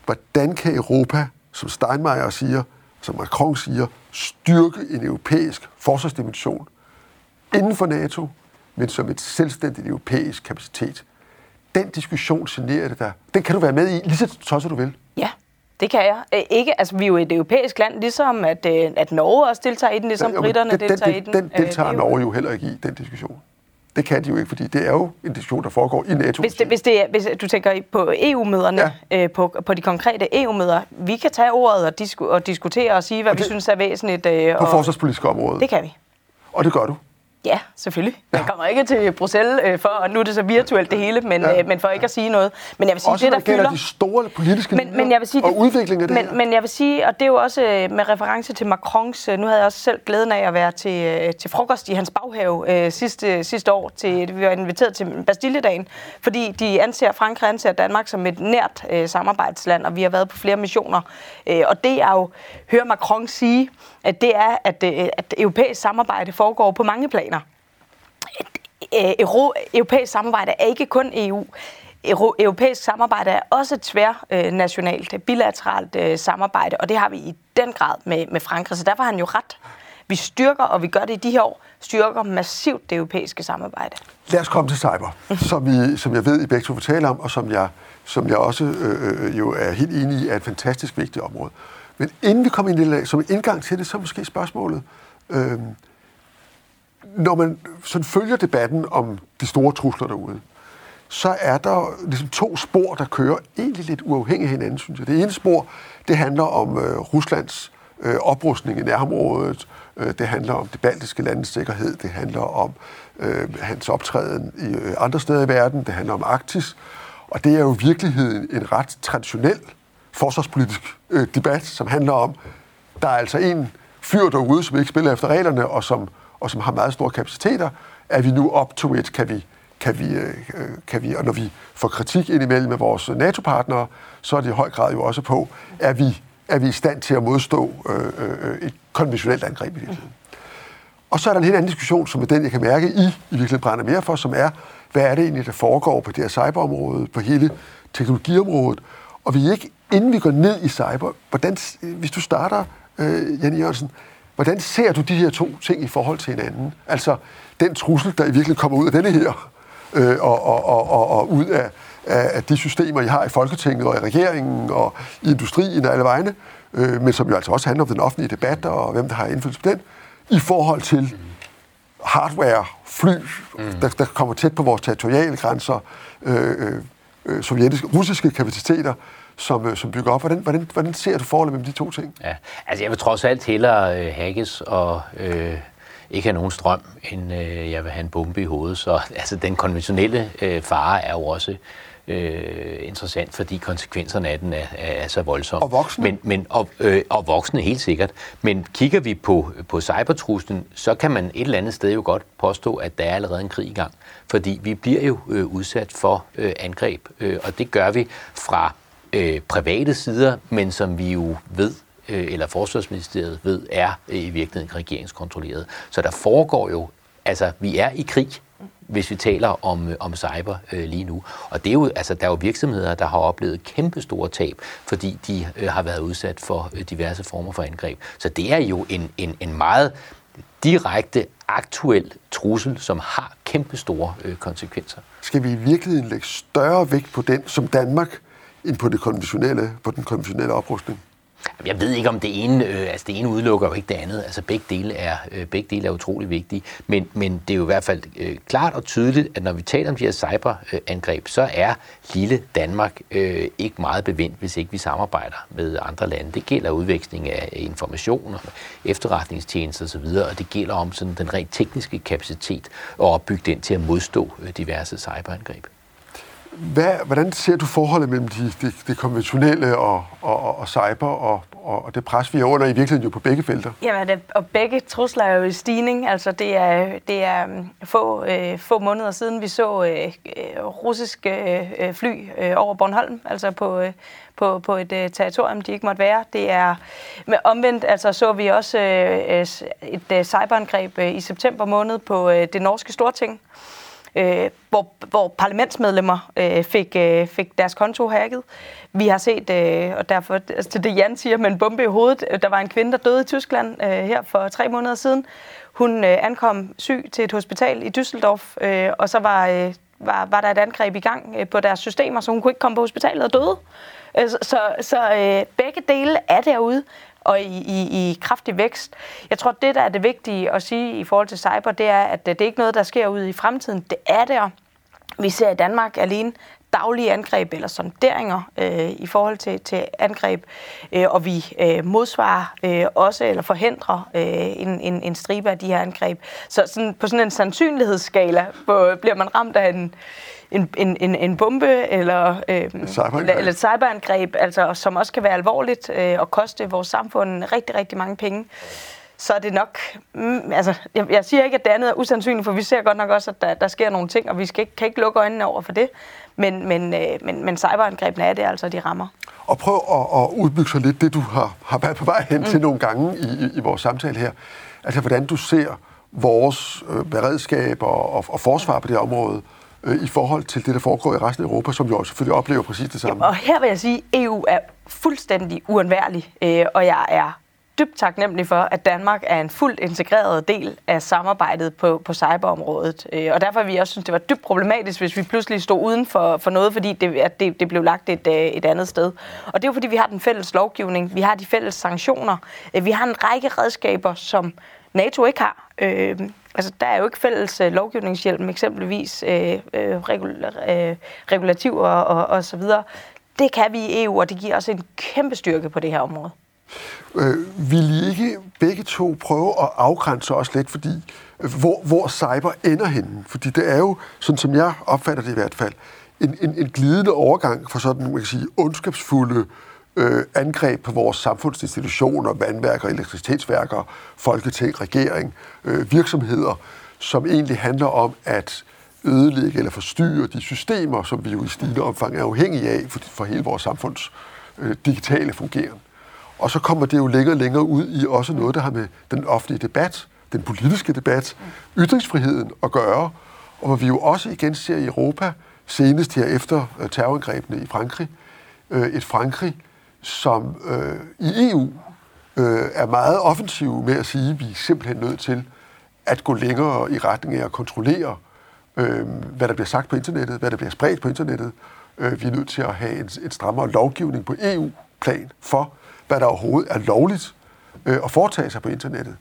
hvordan kan Europa, som Steinmeier siger, som Macron siger, styrke en europæisk forsvarsdimension inden for NATO, men som et selvstændigt europæisk kapacitet. Den diskussion generer det der. Den kan du være med i, lige så tosset du vil. Ja, det kan jeg. Ikke, altså, vi er jo et europæisk land, ligesom at, øh, at Norge også deltager i den, ligesom ja, britterne den, deltager den, i den. Den deltager øh, Norge jo heller ikke i, den diskussion. Det kan de jo ikke, fordi det er jo en diskussion, der foregår i NATO. Hvis, det, hvis, det er, hvis du tænker på EU-møderne, ja. øh, på, på de konkrete EU-møder, vi kan tage ordet og, disku, og diskutere og sige, hvad og det, vi synes er væsentligt. Øh, på forsvarspolitiske område. Det kan vi. Og det gør du. Ja, selvfølgelig. Ja. Jeg kommer ikke til Bruxelles øh, for, og nu er det så virtuelt det hele, men, ja. øh, men for ikke at sige noget. Men jeg vil sige, også det, der fylder... de store politiske men, men jeg vil sige, og udviklingen af det men, her. men jeg vil sige, og det er jo også øh, med reference til Macrons, øh, nu havde jeg også selv glæden af at være til, øh, til frokost i hans baghave øh, sidste, sidste år, til, vi var inviteret til Bastilledagen, fordi de anser, Frankrig anser Danmark som et nært øh, samarbejdsland, og vi har været på flere missioner. Øh, og det er jo, hører Macron sige, at det er, at, øh, at europæisk samarbejde foregår på mange planer. Øh, Euro, europæisk samarbejde er ikke kun EU. Euro, europæisk samarbejde er også tværnationalt, øh, bilateralt øh, samarbejde, og det har vi i den grad med, med Frankrig, så derfor har han jo ret. Vi styrker, og vi gør det i de her år, styrker massivt det europæiske samarbejde. Lad os komme til cyber, som, vi, som jeg ved, I begge to vil tale om, og som jeg, som jeg også øh, øh jo er helt enig i, er et fantastisk vigtigt område. Men inden vi kommer ind i det, som indgang til det, så måske spørgsmålet. Øh, når man sådan følger debatten om de store trusler derude, så er der ligesom to spor, der kører egentlig lidt uafhængigt af hinanden, synes jeg. Det ene spor, det handler om øh, Ruslands øh, oprustning i nærområdet, øh, det handler om de baltiske landes sikkerhed, det handler om øh, hans optræden i øh, andre steder i verden, det handler om Arktis, og det er jo i virkeligheden en ret traditionel forsvarspolitisk øh, debat, som handler om, der er altså en fyr derude, som ikke spiller efter reglerne, og som, og som har meget store kapaciteter. Er vi nu up to it? Kan vi, kan vi, øh, kan vi, og når vi får kritik indimellem med vores NATO-partnere, så er det i høj grad jo også på, er vi, er vi i stand til at modstå øh, øh, et konventionelt angreb i virkeligheden. Og så er der en helt anden diskussion, som er den, jeg kan mærke, I i virkeligheden brænder mere for, som er, hvad er det egentlig, der foregår på det her cyberområde, på hele teknologiområdet, og vi ikke, inden vi går ned i cyber, hvordan, hvis du starter, øh, Jan e. Jørgensen, hvordan ser du de her to ting i forhold til hinanden? Altså den trussel, der i virkeligheden kommer ud af denne her, øh, og, og, og, og, og ud af, af de systemer, I har i Folketinget og i regeringen og i industrien og alle vegne, øh, men som jo altså også handler om den offentlige debat og hvem der har indflydelse på den, i forhold til hardware, fly, mm. der, der kommer tæt på vores territoriale grænser, øh, øh, sovjetiske, russiske kapaciteter, som, øh, som bygger op. Hvordan, hvordan, hvordan ser du forholdet mellem de to ting? Ja, altså jeg vil trods alt hellere øh, hackes og øh, ikke have nogen strøm, end øh, jeg vil have en bombe i hovedet. Så altså, den konventionelle øh, fare er jo også øh, interessant, fordi konsekvenserne af den er, er så voldsomme. Og voksne? Men, men, og, øh, og voksne, helt sikkert. Men kigger vi på, på cybertruslen, så kan man et eller andet sted jo godt påstå, at der er allerede en krig i gang. Fordi vi bliver jo øh, udsat for øh, angreb, øh, og det gør vi fra øh, private sider, men som vi jo ved, øh, eller Forsvarsministeriet ved, er øh, i virkeligheden regeringskontrolleret. Så der foregår jo, altså vi er i krig, hvis vi taler om, øh, om cyber øh, lige nu. Og det er jo, altså, der er jo virksomheder, der har oplevet kæmpe store tab, fordi de øh, har været udsat for øh, diverse former for angreb. Så det er jo en, en, en meget direkte, aktuel trussel, som har kæmpe store øh, konsekvenser. Skal vi i virkeligheden lægge større vægt på den, som Danmark, end på, det konventionelle, på den konventionelle oprustning? Jeg ved ikke, om det ene, øh, altså det ene udelukker jo ikke det andet. Altså begge dele er, øh, begge dele er utrolig vigtige. Men, men det er jo i hvert fald øh, klart og tydeligt, at når vi taler om de her cyberangreb, så er lille Danmark øh, ikke meget bevendt, hvis ikke vi samarbejder med andre lande. Det gælder udveksling af informationer, efterretningstjenester osv., og det gælder om sådan den rent tekniske kapacitet og opbygge den til at modstå øh, diverse cyberangreb. Hvad, hvordan ser du forholdet mellem det de, de konventionelle og, og, og cyber og, og det pres, vi er under i virkeligheden jo på begge felter? Jamen, det, og begge trusler er jo i stigning. Altså, det er, det er mm, få, øh, få måneder siden, vi så øh, øh, russiske øh, øh, fly øh, over Bornholm, altså på, øh, på, på et øh, territorium, de ikke måtte være. Det er med omvendt, altså så vi også øh, øh et øh, cyberangreb øh, i september måned på øh, det norske storting, øh, Øh, hvor, hvor parlamentsmedlemmer øh, fik, øh, fik deres konto hacket. Vi har set, øh, og derfor altså til det Jan siger, med en bombe i hovedet, der var en kvinde, der døde i Tyskland øh, her for tre måneder siden. Hun øh, ankom syg til et hospital i Düsseldorf, øh, og så var, øh, var, var der et angreb i gang øh, på deres systemer, så hun kunne ikke komme på hospitalet og døde. Øh, så så, så øh, begge dele er derude og i, i, i kraftig vækst. Jeg tror, det, der er det vigtige at sige i forhold til cyber, det er, at øh, det er ikke noget, der sker ude i fremtiden. Det er der. Vi ser i Danmark alene daglige angreb eller sonderinger øh, i forhold til, til angreb, øh, og vi øh, modsvarer øh, også eller forhindrer øh, en, en, en stribe af de her angreb. Så sådan, på sådan en sandsynlighedsskala hvor bliver man ramt af en, en, en, en, en bombe eller, øh, cyberangreb. eller et cyberangreb, altså, som også kan være alvorligt øh, og koste vores samfund rigtig, rigtig mange penge så er det nok... Mm, altså, jeg, jeg siger ikke, at det andet er usandsynligt, for vi ser godt nok også, at der, der sker nogle ting, og vi skal ikke, kan ikke lukke øjnene over for det. Men, men, øh, men, men cyberangrebene er det altså, de rammer. Og prøv at, at udbygge så lidt det, du har, har været på vej hen mm. til nogle gange i, i, i vores samtale her. Altså, hvordan du ser vores øh, beredskab og, og, og forsvar på det område, øh, i forhold til det, der foregår i resten af Europa, som jo selvfølgelig oplever præcis det samme. Ja, og her vil jeg sige, at EU er fuldstændig uundværlig, øh, og jeg er dybt taknemmelig for, at Danmark er en fuldt integreret del af samarbejdet på, på cyberområdet. Øh, og derfor har vi også synes, det var dybt problematisk, hvis vi pludselig stod uden for, for noget, fordi det, at det, det blev lagt et, øh, et andet sted. Og det er jo fordi, vi har den fælles lovgivning, vi har de fælles sanktioner, øh, vi har en række redskaber, som NATO ikke har. Øh, altså, der er jo ikke fælles øh, lovgivningshjælp, eksempelvis øh, øh, regul, øh, regulativer og, og så videre. Det kan vi i EU, og det giver os en kæmpe styrke på det her område. Øh, vil I ikke begge to prøve at afgrænse os lidt, fordi øh, hvor, hvor cyber ender henne? Fordi det er jo, sådan som jeg opfatter det i hvert fald, en, en, en glidende overgang fra sådan, man kan sige, ondskabsfulde øh, angreb på vores samfundsinstitutioner, vandværker, elektricitetsværker, folketing, regering, øh, virksomheder, som egentlig handler om at ødelægge eller forstyrre de systemer, som vi jo i stigende omfang er afhængige af for, for hele vores samfunds øh, digitale fungeren. Og så kommer det jo længere og længere ud i også noget, der har med den offentlige debat, den politiske debat, ytringsfriheden at gøre, og hvor vi jo også igen ser i Europa, senest her efter øh, terrorangrebene i Frankrig, øh, et Frankrig, som øh, i EU er meget offensiv med at sige, at vi er simpelthen nødt til at gå længere i retning af at kontrollere, hvad der bliver sagt på internettet, hvad der bliver spredt på internettet. Vi er nødt til at have en, en strammere lovgivning på EU-plan for, hvad der overhovedet er lovligt øh, at foretage sig på internettet.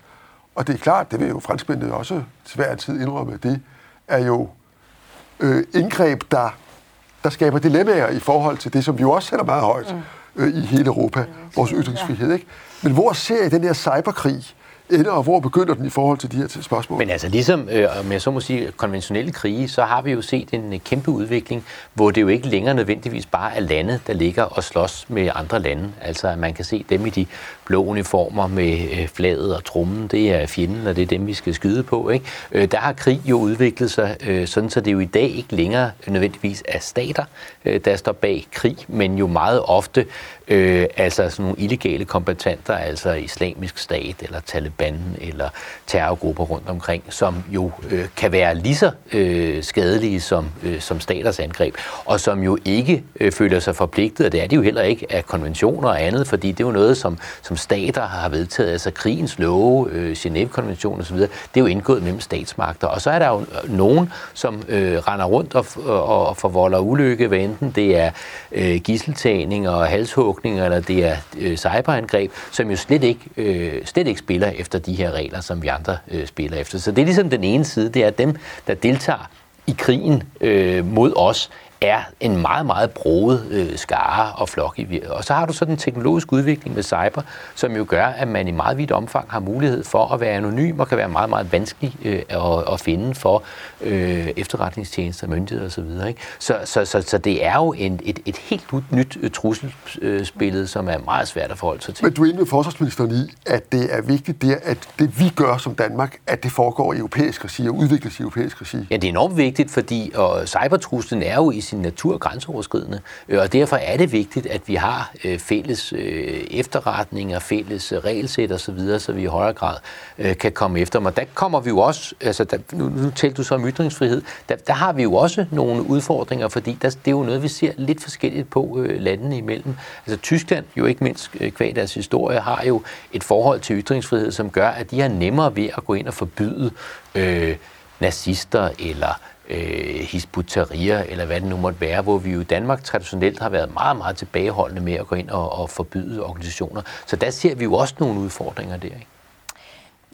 Og det er klart, det vil jo franskmændene også til hver tid indrømme, det er jo øh, indgreb, der, der skaber dilemmaer i forhold til det, som vi jo også sætter meget højt øh, i hele Europa, vores ytringsfrihed. Ikke? Men hvor ser I den her cyberkrig ender, og hvor begynder den i forhold til de her spørgsmål? Men altså ligesom, øh, om jeg så må sige, konventionelle krige, så har vi jo set en øh, kæmpe udvikling, hvor det jo ikke længere nødvendigvis bare er lande, der ligger og slås med andre lande. Altså at man kan se dem i de blå uniformer med øh, flaget og trummen, det er fjenden, og det er dem, vi skal skyde på. Ikke? Øh, der har krig jo udviklet sig, øh, sådan så det jo i dag ikke længere nødvendigvis er stater, øh, der står bag krig, men jo meget ofte øh, altså sådan nogle illegale kombatanter, altså islamisk stat eller Taliban eller terrorgrupper rundt omkring, som jo øh, kan være lige så øh, skadelige som, øh, som staters angreb, og som jo ikke øh, føler sig forpligtet, og det er de jo heller ikke af konventioner og andet, fordi det er jo noget, som, som stater har vedtaget, altså krigens love, øh, Genève-konventionen osv., det er jo indgået mellem statsmagter, og så er der jo øh, nogen, som øh, render rundt og, og, og forvolder ulykke, hvad enten det er øh, gisseltagning og halshugning, eller det er øh, cyberangreb, som jo slet ikke, øh, slet ikke spiller efter de her regler, som vi andre øh, spiller efter. Så det er ligesom den ene side, det er dem, der deltager i krigen øh, mod os, er en meget, meget broet øh, skare og flok. I, og så har du så den teknologiske udvikling med cyber, som jo gør, at man i meget vidt omfang har mulighed for at være anonym og kan være meget, meget vanskelig øh, at, at finde for øh, efterretningstjenester, myndigheder osv. Ikke? Så, så, så, så det er jo en, et, et helt nyt øh, trusselsbillede, som er meget svært at forholde sig til. Men du er enig med forsvarsministeren i, at det er vigtigt, det, at det vi gør som Danmark, at det foregår i europæisk regi og udvikles i europæisk regi? Ja, det er enormt vigtigt, fordi og cybertruslen er jo i sin natur grænseoverskridende, øh, og derfor er det vigtigt, at vi har øh, fælles øh, efterretninger, fælles øh, regelsæt osv., så vi i højere grad kan komme efter dem. Og der kommer vi jo også, altså der, nu, nu talte du så om ytringsfrihed, der, der har vi jo også nogle udfordringer, fordi der, det er jo noget, vi ser lidt forskelligt på landene imellem. Altså Tyskland, jo ikke mindst kvad deres historie, har jo et forhold til ytringsfrihed, som gør, at de har nemmere ved at gå ind og forbyde øh, nazister eller øh, hisbutaria, eller hvad det nu måtte være, hvor vi jo i Danmark traditionelt har været meget, meget tilbageholdende med at gå ind og, og forbyde organisationer. Så der ser vi jo også nogle udfordringer der, ikke?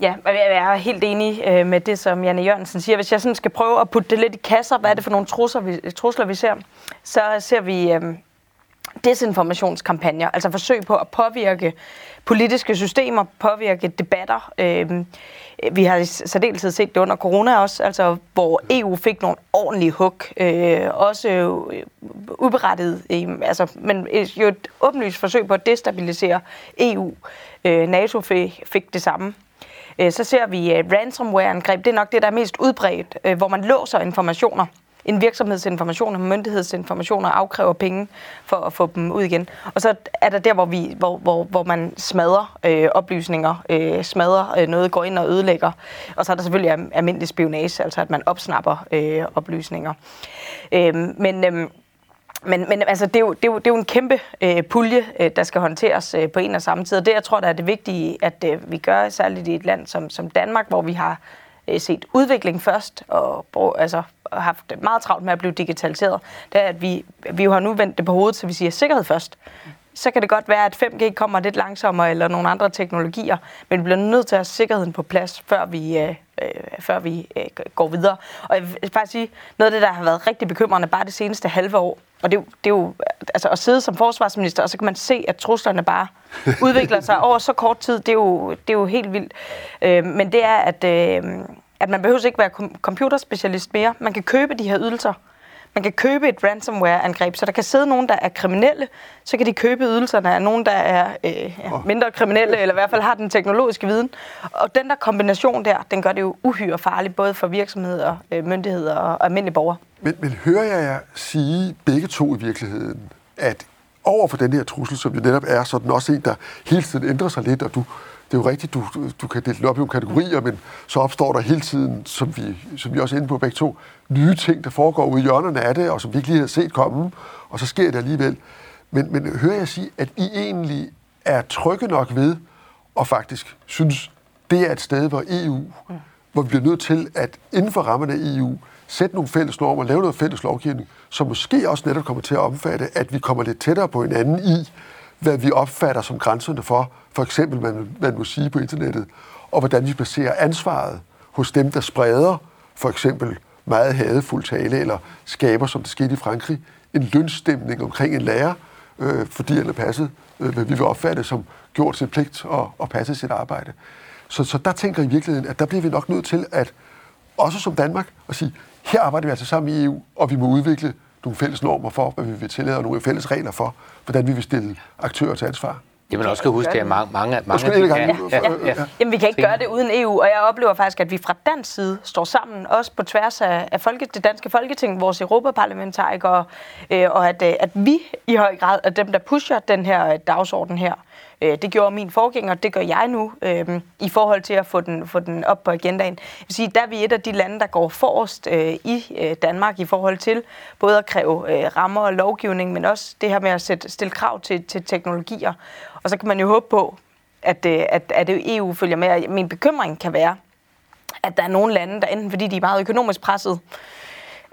Ja, jeg er helt enig øh, med det, som Janne Jørgensen siger. Hvis jeg sådan skal prøve at putte det lidt i kasser, hvad er det for nogle trusler, vi, trusler, vi ser, så ser vi øh, desinformationskampagner, altså forsøg på at påvirke politiske systemer, påvirke debatter. Øh, Øh, vi har i særdeleshed set det under corona også, altså hvor EU fik nogle ordentlige hug, øh, også øh, uberettiget, øh, altså, men jo et åbenlyst forsøg på at destabilisere EU. Øh, NATO fik, fik det samme. Øh, så ser vi øh, ransomware-angreb, det er nok det, der er mest udbredt, øh, hvor man låser informationer en virksomhedsinformation og myndighedsinformationer afkræver penge for at få dem ud igen. Og så er der der, hvor, vi, hvor, hvor, hvor man smadrer øh, oplysninger, øh, smadrer øh, noget, går ind og ødelægger. Og så er der selvfølgelig almindelig spionage, altså at man opsnapper øh, oplysninger. Øh, men... Øh, men, men altså, det, er jo, det, er jo, det er jo en kæmpe øh, pulje, øh, der skal håndteres øh, på en og samme tid. Og det, jeg tror, der er det vigtige, at øh, vi gør, særligt i et land som, som Danmark, hvor vi har Øh, set udvikling først, og brug, altså, haft meget travlt med at blive digitaliseret, det er, at vi, vi jo har nu vendt det på hovedet, så vi siger sikkerhed først så kan det godt være, at 5G kommer lidt langsommere eller nogle andre teknologier, men vi bliver nødt til at have sikkerheden på plads, før vi, øh, øh, før vi øh, går videre. Og jeg vil faktisk sige, noget af det, der har været rigtig bekymrende bare det seneste halve år, og det, det er jo altså at sidde som forsvarsminister, og så kan man se, at truslerne bare udvikler sig over så kort tid, det er jo, det er jo helt vildt. Øh, men det er, at, øh, at man behøver ikke være computerspecialist mere. Man kan købe de her ydelser, man kan købe et ransomware-angreb, så der kan sidde nogen, der er kriminelle, så kan de købe ydelserne af nogen, der er øh, ja, mindre kriminelle, eller i hvert fald har den teknologiske viden. Og den der kombination der, den gør det jo uhyre farligt, både for virksomheder, øh, myndigheder og almindelige borgere. Men, men hører jeg jer sige begge to i virkeligheden, at over for den her trussel, som jo netop er sådan også en, der hele tiden ændrer sig lidt, og du det er jo rigtigt, du, du kan dele det op i nogle kategorier, men så opstår der hele tiden, som vi, som vi også er inde på begge to, nye ting, der foregår ude i hjørnerne af det, og som vi ikke lige har set komme, og så sker det alligevel. Men, men hører jeg sige, at I egentlig er trygge nok ved, og faktisk synes, det er et sted, hvor EU, hvor vi bliver nødt til at inden for rammerne af EU, sætte nogle fælles normer, lave noget fælles lovgivning, som måske også netop kommer til at omfatte, at vi kommer lidt tættere på hinanden i, hvad vi opfatter som grænserne for, for eksempel, hvad man må sige på internettet, og hvordan vi placerer ansvaret hos dem, der spreder for eksempel meget hadefuld tale, eller skaber, som det skete i Frankrig, en lønstemning omkring en lærer, øh, fordi han er passet, øh, hvad vi vil opfatte som gjort sin pligt og, og passet sit arbejde. Så, så der tænker jeg i virkeligheden, at der bliver vi nok nødt til at, også som Danmark, at sige, her arbejder vi altså sammen i EU, og vi må udvikle nogle fælles normer for, hvad vi vil tillade, og nogle fælles regler for, hvordan vi vil stille aktører til ansvar. Det man også skal huske, det er mange, mange, mange af de, ja, ja, ja, ja. Jamen, vi kan ikke gøre det uden EU, og jeg oplever faktisk, at vi fra dansk side står sammen, også på tværs af, af folke, det danske folketing, vores europaparlamentarikere, øh, og at, øh, at vi i høj grad er dem, der pusher den her øh, dagsorden her. Øh, det gjorde min forgænger, det gør jeg nu, øh, i forhold til at få den, få den op på agendaen. Jeg vil sige, der er vi et af de lande, der går forrest øh, i øh, Danmark i forhold til både at kræve øh, rammer og lovgivning, men også det her med at sætte, stille krav til, til teknologier. Og så kan man jo håbe på, at, øh, at, at EU følger med. Min bekymring kan være, at der er nogle lande, der enten fordi de er meget økonomisk presset,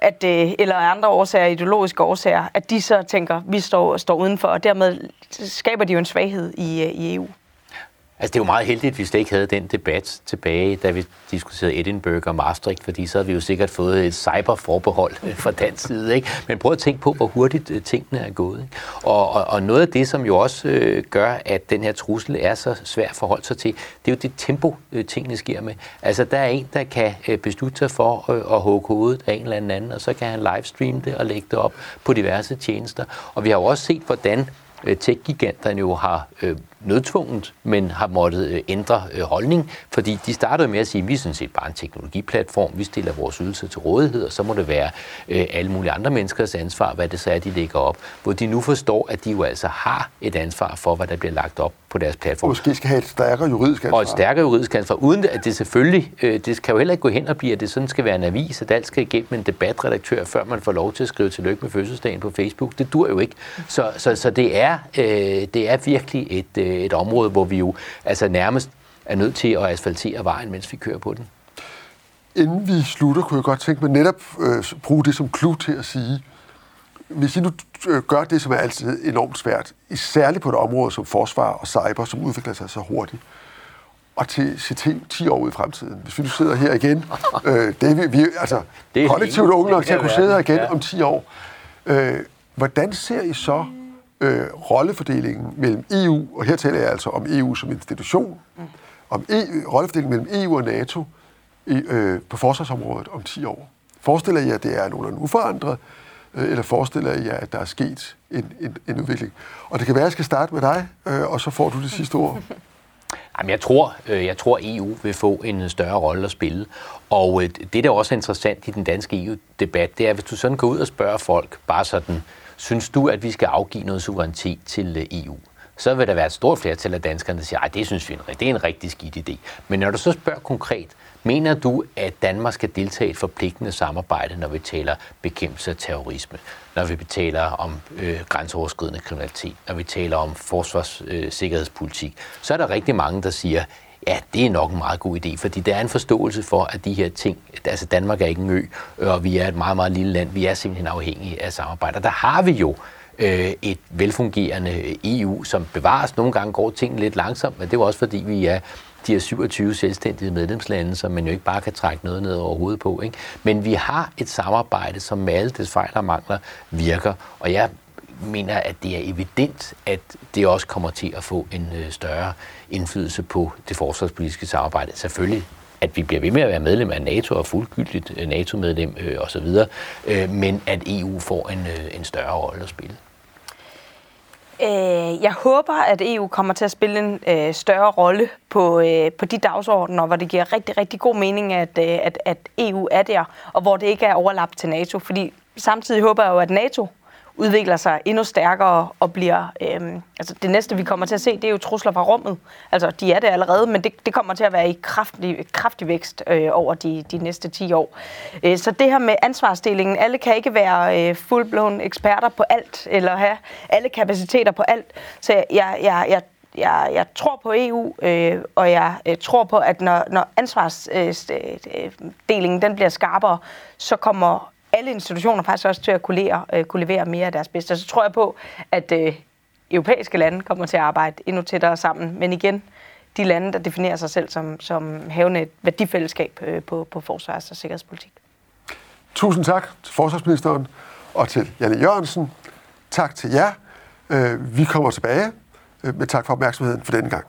at, øh, eller andre årsager, ideologiske årsager, at de så tænker, at vi står, står udenfor, og dermed skaber de jo en svaghed i, øh, i EU. Altså, det er jo meget heldigt, at vi slet ikke havde den debat tilbage, da vi diskuterede Edinburgh og Maastricht, fordi så havde vi jo sikkert fået et cyberforbehold fra dansk side. Ikke? Men prøv at tænke på, hvor hurtigt øh, tingene er gået. Ikke? Og, og, og noget af det, som jo også øh, gør, at den her trussel er så svær at forholde sig til, det er jo det tempo, øh, tingene sker med. Altså, der er en, der kan øh, beslutte sig for øh, at hugge hovedet af en eller anden, og så kan han livestreame det og lægge det op på diverse tjenester. Og vi har jo også set, hvordan Øh, tech-giganterne jo har øh, nødtvunget, men har måttet øh, ændre øh, holdning, fordi de startede med at sige, at vi er sådan set bare en teknologiplatform, vi stiller vores ydelser til rådighed, og så må det være øh, alle mulige andre menneskers ansvar, hvad det så er, de lægger op. Hvor de nu forstår, at de jo altså har et ansvar for, hvad der bliver lagt op på deres platform. Måske skal have et stærkere juridisk ansvar. Og et stærkere juridisk ansvar, uden at det selvfølgelig, det kan jo heller ikke gå hen og blive, at det sådan skal være en avis, at alt skal igennem en debatredaktør, før man får lov til at skrive tillykke med fødselsdagen på Facebook. Det dur jo ikke. Så, så, så det, er, det er virkelig et, et område, hvor vi jo altså nærmest er nødt til at asfaltere vejen, mens vi kører på den. Inden vi slutter, kunne jeg godt tænke mig netop øh, bruge det som klub til at sige, hvis I nu øh, gør det, som er altid enormt svært, særligt på et område som forsvar og cyber, som udvikler sig så hurtigt, og til CT 10 år ud i fremtiden. Hvis vi nu sidder her igen, øh, det er vi, vi altså det er kollektivt unge nok til at kunne sidde her igen ja. om 10 år. Øh, hvordan ser I så øh, rollefordelingen mellem EU, og her taler jeg altså om EU som institution, mm. om e, rollefordelingen mellem EU og NATO i, øh, på forsvarsområdet om 10 år. Forestiller I jer, at det er nogenlunde uforandret, Øh, eller forestiller jer, at der er sket en, en, en udvikling? Og det kan være, at jeg skal starte med dig, øh, og så får du det sidste ord. Jamen, jeg tror, øh, jeg tror, EU vil få en øh, større rolle at spille. Og øh, det, der også er interessant i den danske EU-debat, det er, hvis du sådan går ud og spørger folk, bare sådan, Synes du, at vi skal afgive noget suverænitet til øh, EU? så vil der være et stort flertal af danskerne, der siger, at det synes vi er en, det er en rigtig skidt idé. Men når du så spørger konkret, mener du, at Danmark skal deltage i et forpligtende samarbejde, når vi taler bekæmpelse af terrorisme, når vi taler om øh, grænseoverskridende kriminalitet, når vi taler om forsvarssikkerhedspolitik, øh, så er der rigtig mange, der siger, Ja, det er nok en meget god idé, fordi der er en forståelse for, at de her ting, altså Danmark er ikke en ø, og vi er et meget, meget lille land, vi er simpelthen afhængige af samarbejde. Og der har vi jo øh, et velfungerende EU, som bevares. Nogle gange går tingene lidt langsomt, men det er jo også fordi, vi er de her 27 selvstændige medlemslande, som man jo ikke bare kan trække noget ned over hovedet på. Ikke? Men vi har et samarbejde, som med alle dets fejl og mangler virker, og jeg mener, at det er evident, at det også kommer til at få en øh, større indflydelse på det forsvarspolitiske samarbejde. Selvfølgelig at vi bliver ved med at være medlem af NATO og fuldgyldigt øh, NATO-medlem øh, osv., øh, men at EU får en, øh, en større rolle at spille. Øh, jeg håber, at EU kommer til at spille en øh, større rolle på, øh, på de dagsordener, hvor det giver rigtig, rigtig god mening, at, øh, at, at EU er der, og hvor det ikke er overlap til NATO. Fordi samtidig håber jeg jo, at NATO udvikler sig endnu stærkere og bliver... Øhm, altså det næste, vi kommer til at se, det er jo trusler fra rummet. Altså, de er det allerede, men det, det kommer til at være i kraftig, kraftig vækst øh, over de, de næste 10 år. Øh, så det her med ansvarsdelingen, alle kan ikke være øh, fuldblåen eksperter på alt, eller have alle kapaciteter på alt. Så jeg, jeg, jeg jeg, jeg tror på EU, øh, og jeg øh, tror på, at når, når ansvarsdelingen øh, øh, øh den bliver skarpere, så kommer alle institutioner faktisk også til at kunne levere, øh, kunne levere mere af deres bedste. Så tror jeg på, at øh, europæiske lande kommer til at arbejde endnu tættere sammen. Men igen, de lande, der definerer sig selv som, som havende et værdifællesskab øh, på, på forsvars- og sikkerhedspolitik. Tusind tak til forsvarsministeren og til Janne Jørgensen. Tak til jer. Øh, vi kommer tilbage, øh, men tak for opmærksomheden for denne gang.